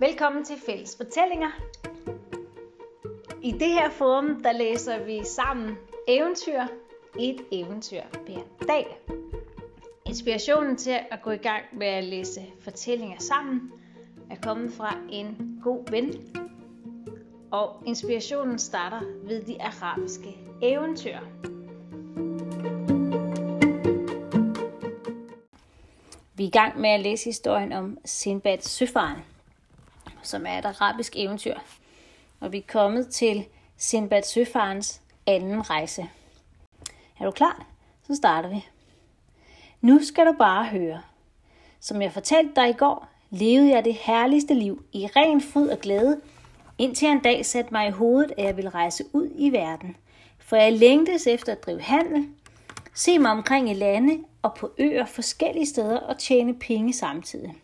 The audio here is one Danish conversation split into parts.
Velkommen til Fælles Fortællinger. I det her forum, der læser vi sammen eventyr, et eventyr hver dag. Inspirationen til at gå i gang med at læse fortællinger sammen er kommet fra en god ven. Og inspirationen starter ved de arabiske eventyr. Vi er i gang med at læse historien om Sinbad Søfaren, som er et arabisk eventyr. Og vi er kommet til Sinbad Søfarens anden rejse. Er du klar? Så starter vi. Nu skal du bare høre. Som jeg fortalte dig i går, levede jeg det herligste liv i ren fryd og glæde, indtil en dag satte mig i hovedet, at jeg ville rejse ud i verden. For jeg længtes efter at drive handel, se mig omkring i lande og på øer forskellige steder og tjene penge samtidig.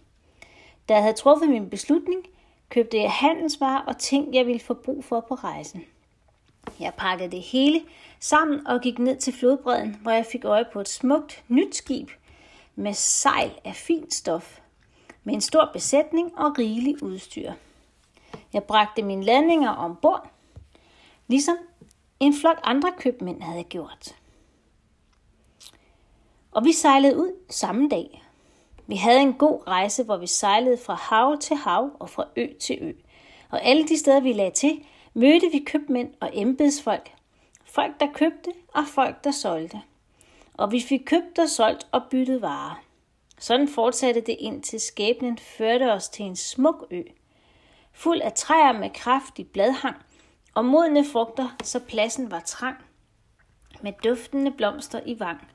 Da jeg havde truffet min beslutning, købte jeg handelsvarer og ting, jeg ville få brug for på rejsen. Jeg pakkede det hele sammen og gik ned til flodbredden, hvor jeg fik øje på et smukt nyt skib med sejl af fint stof, med en stor besætning og rigelig udstyr. Jeg bragte mine landinger ombord, ligesom en flok andre købmænd havde gjort. Og vi sejlede ud samme dag. Vi havde en god rejse, hvor vi sejlede fra hav til hav og fra ø til ø. Og alle de steder, vi lagde til, mødte vi købmænd og embedsfolk. Folk, der købte, og folk, der solgte. Og vi fik købt og solgt og byttet varer. Sådan fortsatte det indtil skæbnen førte os til en smuk ø. Fuld af træer med kraftig bladhang og modne frugter, så pladsen var trang. Med duftende blomster i vang.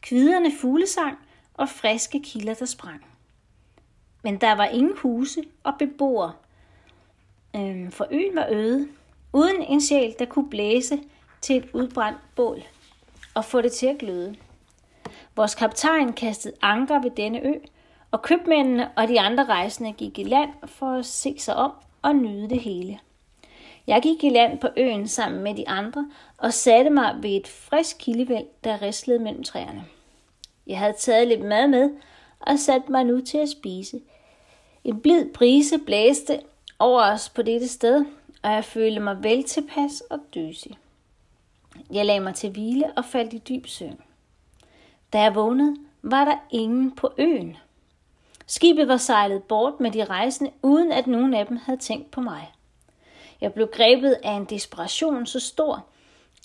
Kviderne fuglesang og friske kilder, der sprang. Men der var ingen huse og beboere, øhm, for øen var øde, uden en sjæl, der kunne blæse til et udbrændt bål og få det til at gløde. Vores kaptajn kastede anker ved denne ø, og købmændene og de andre rejsende gik i land for at se sig om og nyde det hele. Jeg gik i land på øen sammen med de andre og satte mig ved et frisk kildevæld, der rislede mellem træerne. Jeg havde taget lidt mad med og sat mig nu til at spise. En blid brise blæste over os på dette sted, og jeg følte mig vel tilpas og døsig. Jeg lagde mig til hvile og faldt i dyb søvn. Da jeg vågnede, var der ingen på øen. Skibet var sejlet bort med de rejsende, uden at nogen af dem havde tænkt på mig. Jeg blev grebet af en desperation så stor,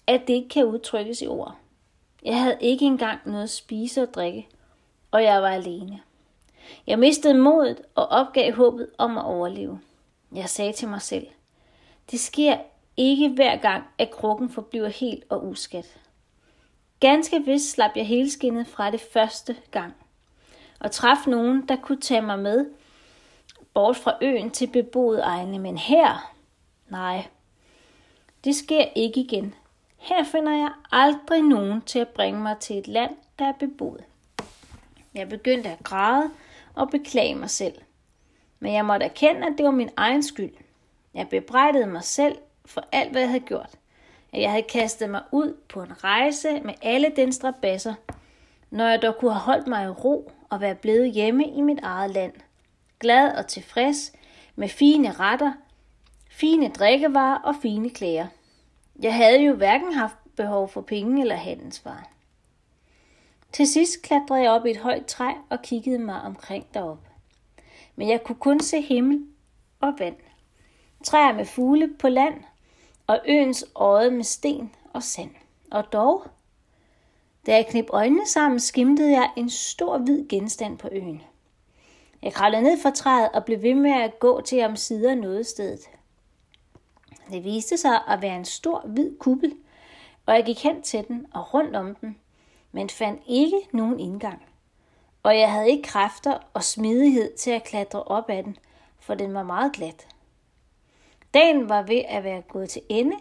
at det ikke kan udtrykkes i ord. Jeg havde ikke engang noget at spise og drikke, og jeg var alene. Jeg mistede modet og opgav håbet om at overleve. Jeg sagde til mig selv, det sker ikke hver gang, at krukken forbliver helt og uskat. Ganske vist slap jeg helskindet fra det første gang, og traf nogen, der kunne tage mig med bort fra øen til beboet egne, men her, nej, det sker ikke igen. Her finder jeg aldrig nogen til at bringe mig til et land, der er beboet. Jeg begyndte at græde og beklage mig selv. Men jeg måtte erkende, at det var min egen skyld. Jeg bebrejdede mig selv for alt, hvad jeg havde gjort. At jeg havde kastet mig ud på en rejse med alle den strabasser, når jeg dog kunne have holdt mig i ro og være blevet hjemme i mit eget land. Glad og tilfreds med fine retter, fine drikkevarer og fine klæder. Jeg havde jo hverken haft behov for penge eller handelsvarer. Til sidst klatrede jeg op i et højt træ og kiggede mig omkring derop. Men jeg kunne kun se himmel og vand. Træer med fugle på land og øens øje med sten og sand. Og dog, da jeg knep øjnene sammen, skimtede jeg en stor hvid genstand på øen. Jeg kravlede ned fra træet og blev ved med at gå til om sider noget stedet. Det viste sig at være en stor hvid kuppel, og jeg gik hen til den og rundt om den, men fandt ikke nogen indgang. Og jeg havde ikke kræfter og smidighed til at klatre op ad den, for den var meget glat. Dagen var ved at være gået til ende,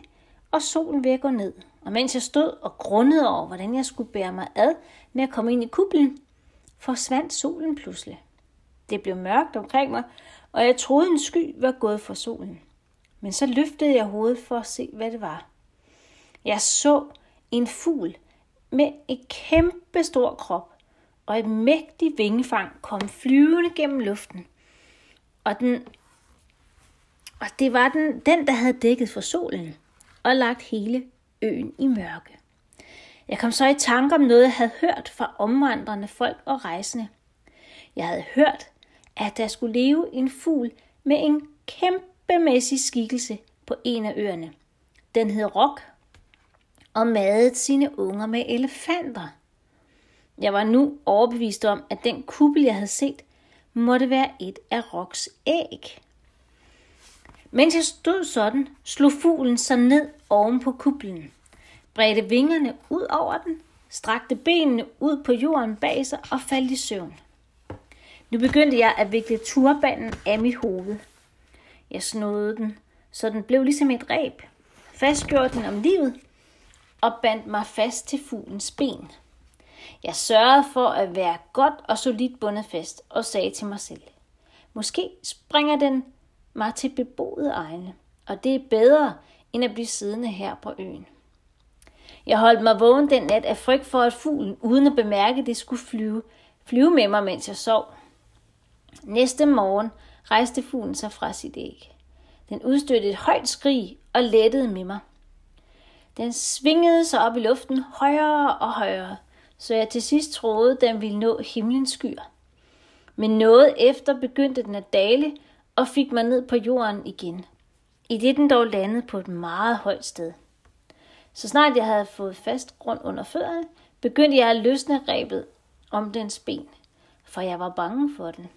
og solen ved at gå ned. Og mens jeg stod og grundede over, hvordan jeg skulle bære mig ad med at komme ind i kuplen, forsvandt solen pludselig. Det blev mørkt omkring mig, og jeg troede en sky var gået for solen. Men så løftede jeg hovedet for at se, hvad det var. Jeg så en fugl med et kæmpe stor krop og et mægtigt vingefang kom flyvende gennem luften. Og den Og det var den, den, der havde dækket for solen og lagt hele øen i mørke. Jeg kom så i tanke om noget, jeg havde hørt fra omvandrende folk og rejsende. Jeg havde hørt, at der skulle leve en fugl med en kæmpe kæmpemæssig skikkelse på en af øerne. Den hed Rock og madede sine unger med elefanter. Jeg var nu overbevist om, at den kuppel, jeg havde set, måtte være et af Roks æg. Mens jeg stod sådan, slog fuglen sig ned oven på kuplen, bredte vingerne ud over den, strakte benene ud på jorden bag sig og faldt i søvn. Nu begyndte jeg at vikle turbanen af mit hoved. Jeg snodede den, så den blev ligesom et reb, fastgjorde den om livet og bandt mig fast til fuglens ben. Jeg sørgede for at være godt og solidt bundet fast og sagde til mig selv, måske springer den mig til beboede egne, og det er bedre end at blive siddende her på øen. Jeg holdt mig vågen den nat af frygt for, at fuglen, uden at bemærke det, skulle flyve, flyve med mig, mens jeg sov. Næste morgen rejste fuglen sig fra sit æg. Den udstødte et højt skrig og lettede med mig. Den svingede sig op i luften højere og højere, så jeg til sidst troede, den ville nå himlens skyer. Men noget efter begyndte den at dale og fik mig ned på jorden igen. I det den dog landede på et meget højt sted. Så snart jeg havde fået fast grund under fødderne, begyndte jeg at løsne rebet om dens ben, for jeg var bange for den.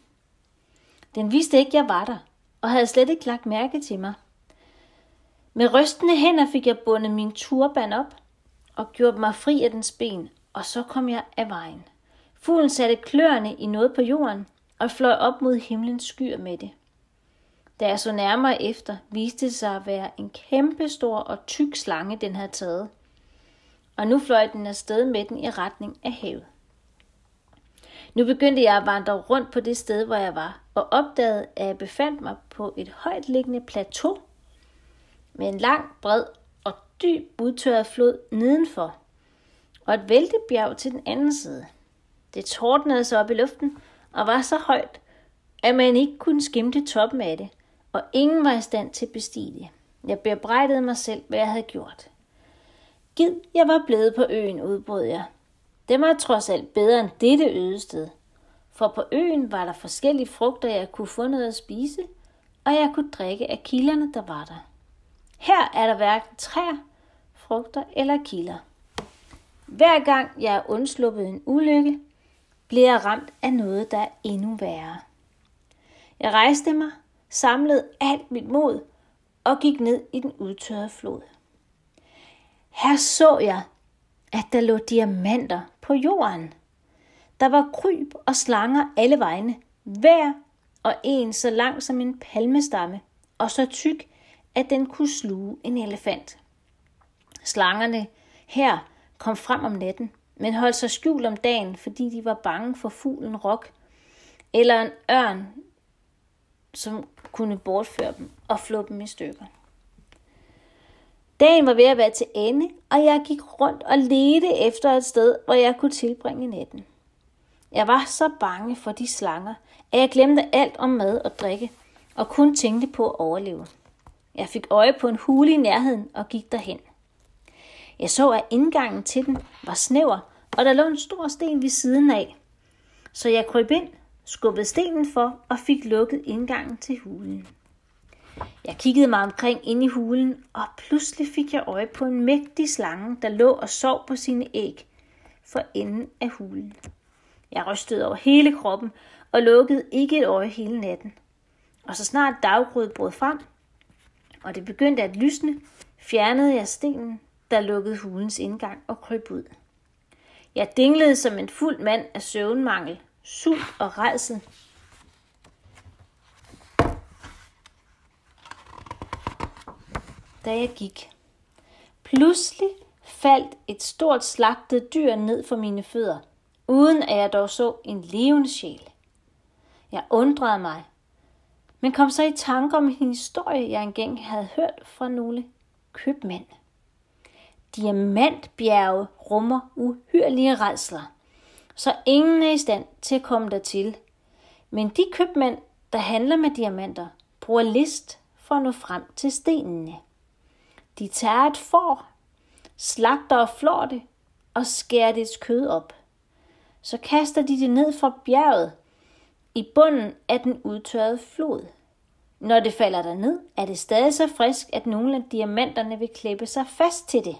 Den vidste ikke, jeg var der, og havde slet ikke lagt mærke til mig. Med rystende hænder fik jeg bundet min turban op og gjort mig fri af dens ben, og så kom jeg af vejen. Fuglen satte kløerne i noget på jorden og fløj op mod himlens skyer med det. Da jeg så nærmere efter, viste det sig at være en kæmpestor og tyk slange, den havde taget. Og nu fløj den afsted med den i retning af havet. Nu begyndte jeg at vandre rundt på det sted, hvor jeg var, og opdagede, at jeg befandt mig på et højt liggende plateau med en lang, bred og dyb udtørret flod nedenfor, og et vældigt bjerg til den anden side. Det tordnede sig op i luften og var så højt, at man ikke kunne skimte toppen af det, og ingen var i stand til at bestige det. Jeg bebrejdede mig selv, hvad jeg havde gjort. Gid, jeg var blevet på øen, udbrød jeg. Det var trods alt bedre end dette øde sted. For på øen var der forskellige frugter, jeg kunne få noget at spise, og jeg kunne drikke af kilderne, der var der. Her er der hverken træer, frugter eller kilder. Hver gang jeg er undsluppet en ulykke, bliver jeg ramt af noget, der er endnu værre. Jeg rejste mig, samlede alt mit mod og gik ned i den udtørrede flod. Her så jeg, at der lå diamanter på jorden. Der var kryb og slanger alle vegne, hver og en så lang som en palmestamme, og så tyk, at den kunne sluge en elefant. Slangerne her kom frem om natten, men holdt sig skjult om dagen, fordi de var bange for fuglen rok, eller en ørn, som kunne bortføre dem og flå dem i stykker. Dagen var ved at være til ende, og jeg gik rundt og ledte efter et sted, hvor jeg kunne tilbringe natten. Jeg var så bange for de slanger, at jeg glemte alt om mad og drikke, og kun tænkte på at overleve. Jeg fik øje på en hule i nærheden og gik derhen. Jeg så, at indgangen til den var snæver, og der lå en stor sten ved siden af. Så jeg kryb ind, skubbede stenen for og fik lukket indgangen til hulen. Jeg kiggede mig omkring ind i hulen, og pludselig fik jeg øje på en mægtig slange, der lå og sov på sine æg for enden af hulen. Jeg rystede over hele kroppen og lukkede ikke et øje hele natten. Og så snart daggrødet brød frem, og det begyndte at lysne, fjernede jeg stenen, der lukkede hulens indgang og kryb ud. Jeg dinglede som en fuld mand af søvnmangel, sult og redsel. Da jeg gik. Pludselig faldt et stort slagtet dyr ned for mine fødder, uden at jeg dog så en levende sjæl. Jeg undrede mig, men kom så i tanke om en historie, jeg engang havde hørt fra nogle købmænd. Diamantbjerge rummer uhyrlige redsler, så ingen er i stand til at komme dertil. Men de købmænd, der handler med diamanter, bruger list for at nå frem til stenene. De tager et får, slagter og flår det og skærer dets kød op. Så kaster de det ned fra bjerget i bunden af den udtørrede flod. Når det falder der ned, er det stadig så frisk, at nogle af diamanterne vil klæbe sig fast til det.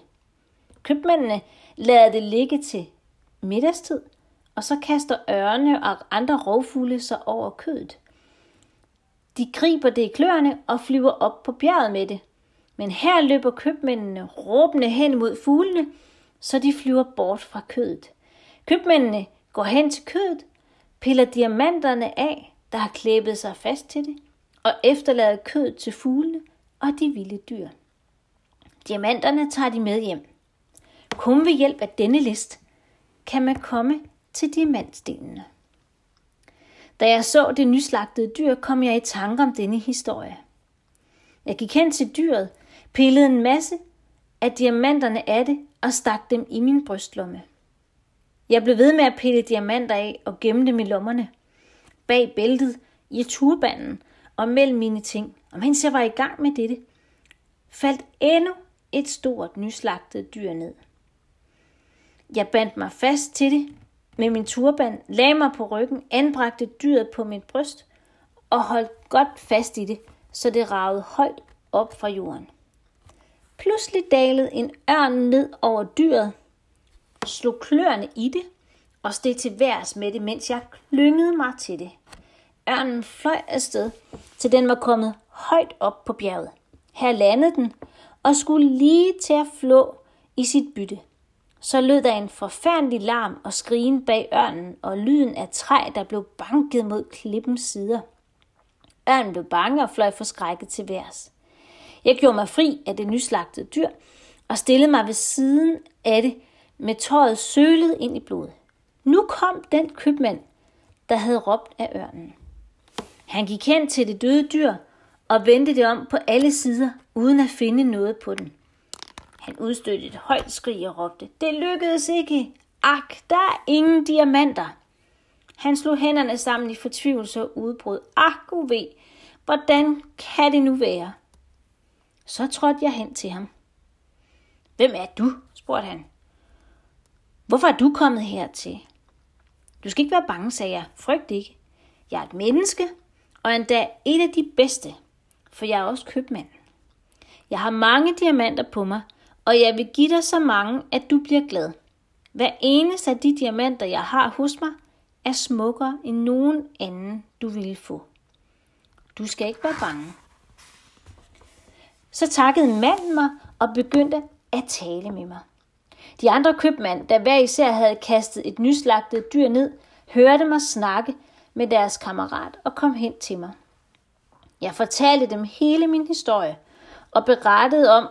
Købmændene lader det ligge til middagstid, og så kaster ørne og andre rovfugle sig over kødet. De griber det i kløerne og flyver op på bjerget med det. Men her løber købmændene råbende hen mod fuglene, så de flyver bort fra kødet. Købmændene går hen til kødet, piller diamanterne af, der har klæbet sig fast til det, og efterlader kødet til fuglene og de vilde dyr. Diamanterne tager de med hjem. Kun ved hjælp af denne list kan man komme til diamantstenene. Da jeg så det nyslagtede dyr, kom jeg i tanke om denne historie. Jeg gik hen til dyret, pillede en masse af diamanterne af det og stak dem i min brystlomme. Jeg blev ved med at pille diamanter af og gemme dem i lommerne, bag bæltet, i turbanden og mellem mine ting. Og mens jeg var i gang med dette, faldt endnu et stort nyslagtet dyr ned. Jeg bandt mig fast til det med min turban, lagde mig på ryggen, anbragte dyret på mit bryst og holdt godt fast i det, så det ragede højt op fra jorden. Pludselig dalede en ørn ned over dyret, slog kløerne i det og steg til værs med det, mens jeg klyngede mig til det. Ørnen fløj afsted, til den var kommet højt op på bjerget. Her landede den og skulle lige til at flå i sit bytte. Så lød der en forfærdelig larm og skrigen bag ørnen, og lyden af træ, der blev banket mod klippens sider. Ørnen blev bange og fløj forskrækket til værs. Jeg gjorde mig fri af det nyslagtede dyr og stillede mig ved siden af det med tøjet sølet ind i blodet. Nu kom den købmand, der havde råbt af ørnen. Han gik hen til det døde dyr og vendte det om på alle sider, uden at finde noget på den. Han udstødte et højt skrig og råbte, det lykkedes ikke. Ak, der er ingen diamanter. Han slog hænderne sammen i fortvivlelse og udbrød, Ak, gud ved, hvordan kan det nu være? Så trådte jeg hen til ham. Hvem er du? spurgte han. Hvorfor er du kommet hertil? Du skal ikke være bange, sagde jeg. Frygt ikke. Jeg er et menneske, og endda et af de bedste, for jeg er også købmand. Jeg har mange diamanter på mig, og jeg vil give dig så mange, at du bliver glad. Hver eneste af de diamanter, jeg har hos mig, er smukkere end nogen anden, du ville få. Du skal ikke være bange. Så takkede manden mig og begyndte at tale med mig. De andre købmænd, der hver især havde kastet et nyslagtet dyr ned, hørte mig snakke med deres kammerat og kom hen til mig. Jeg fortalte dem hele min historie og berettede om,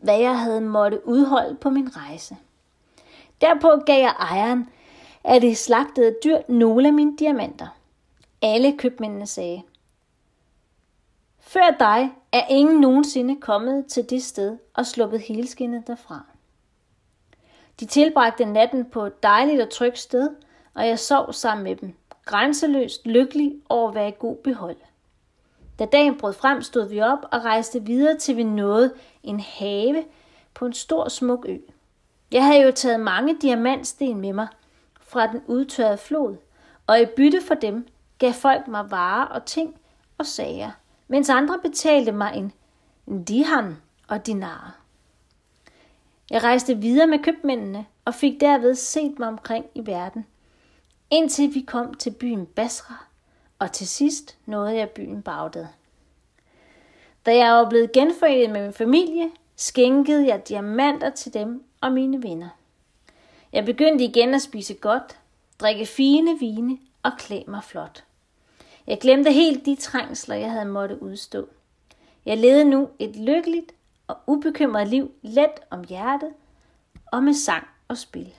hvad jeg havde måtte udholde på min rejse. Derpå gav jeg ejeren af det slagtede dyr nogle af mine diamanter. Alle købmændene sagde, før dig er ingen nogensinde kommet til det sted og sluppet helskinnet derfra. De tilbragte natten på et dejligt og trygt sted, og jeg sov sammen med dem, grænseløst lykkelig over at være i god behold. Da dagen brød frem, stod vi op og rejste videre til vi nåede en have på en stor smuk ø. Jeg havde jo taget mange diamantsten med mig fra den udtørrede flod, og i bytte for dem gav folk mig varer og ting og sager, mens andre betalte mig en, en dihan og dinar. Jeg rejste videre med købmændene og fik derved set mig omkring i verden, indtil vi kom til byen Basra, og til sidst nåede jeg byen Bagdad. Da jeg var blevet genforenet med min familie, skænkede jeg diamanter til dem og mine venner. Jeg begyndte igen at spise godt, drikke fine vine og klæde mig flot. Jeg glemte helt de trængsler, jeg havde måtte udstå. Jeg levede nu et lykkeligt og ubekymret liv let om hjertet og med sang og spil.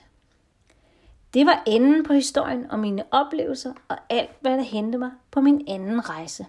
Det var enden på historien om mine oplevelser og alt, hvad der hentede mig på min anden rejse.